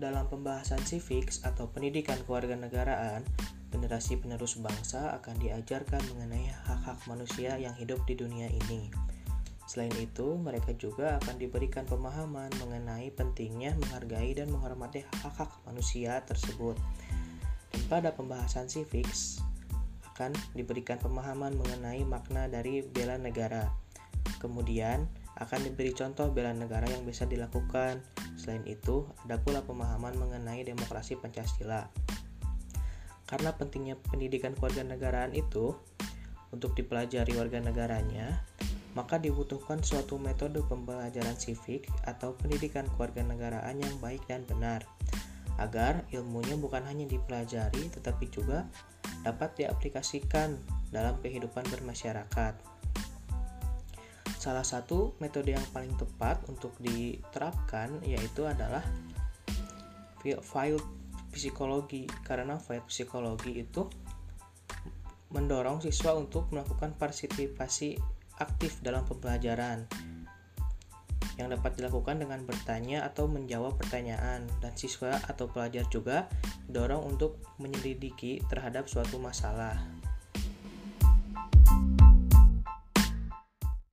dalam pembahasan civics atau pendidikan kewarganegaraan, generasi penerus bangsa akan diajarkan mengenai hak-hak manusia yang hidup di dunia ini. Selain itu, mereka juga akan diberikan pemahaman mengenai pentingnya menghargai dan menghormati hak-hak manusia tersebut. Dan pada pembahasan civics akan diberikan pemahaman mengenai makna dari bela negara. Kemudian, akan diberi contoh bela negara yang bisa dilakukan. Selain itu, ada pula pemahaman mengenai demokrasi Pancasila. Karena pentingnya pendidikan kewarganegaraan itu untuk dipelajari warga negaranya, maka dibutuhkan suatu metode pembelajaran civic atau pendidikan kewarganegaraan yang baik dan benar agar ilmunya bukan hanya dipelajari tetapi juga dapat diaplikasikan dalam kehidupan bermasyarakat. Salah satu metode yang paling tepat untuk diterapkan yaitu adalah field psikologi karena field psikologi itu mendorong siswa untuk melakukan partisipasi aktif dalam pembelajaran yang dapat dilakukan dengan bertanya atau menjawab pertanyaan dan siswa atau pelajar juga didorong untuk menyelidiki terhadap suatu masalah.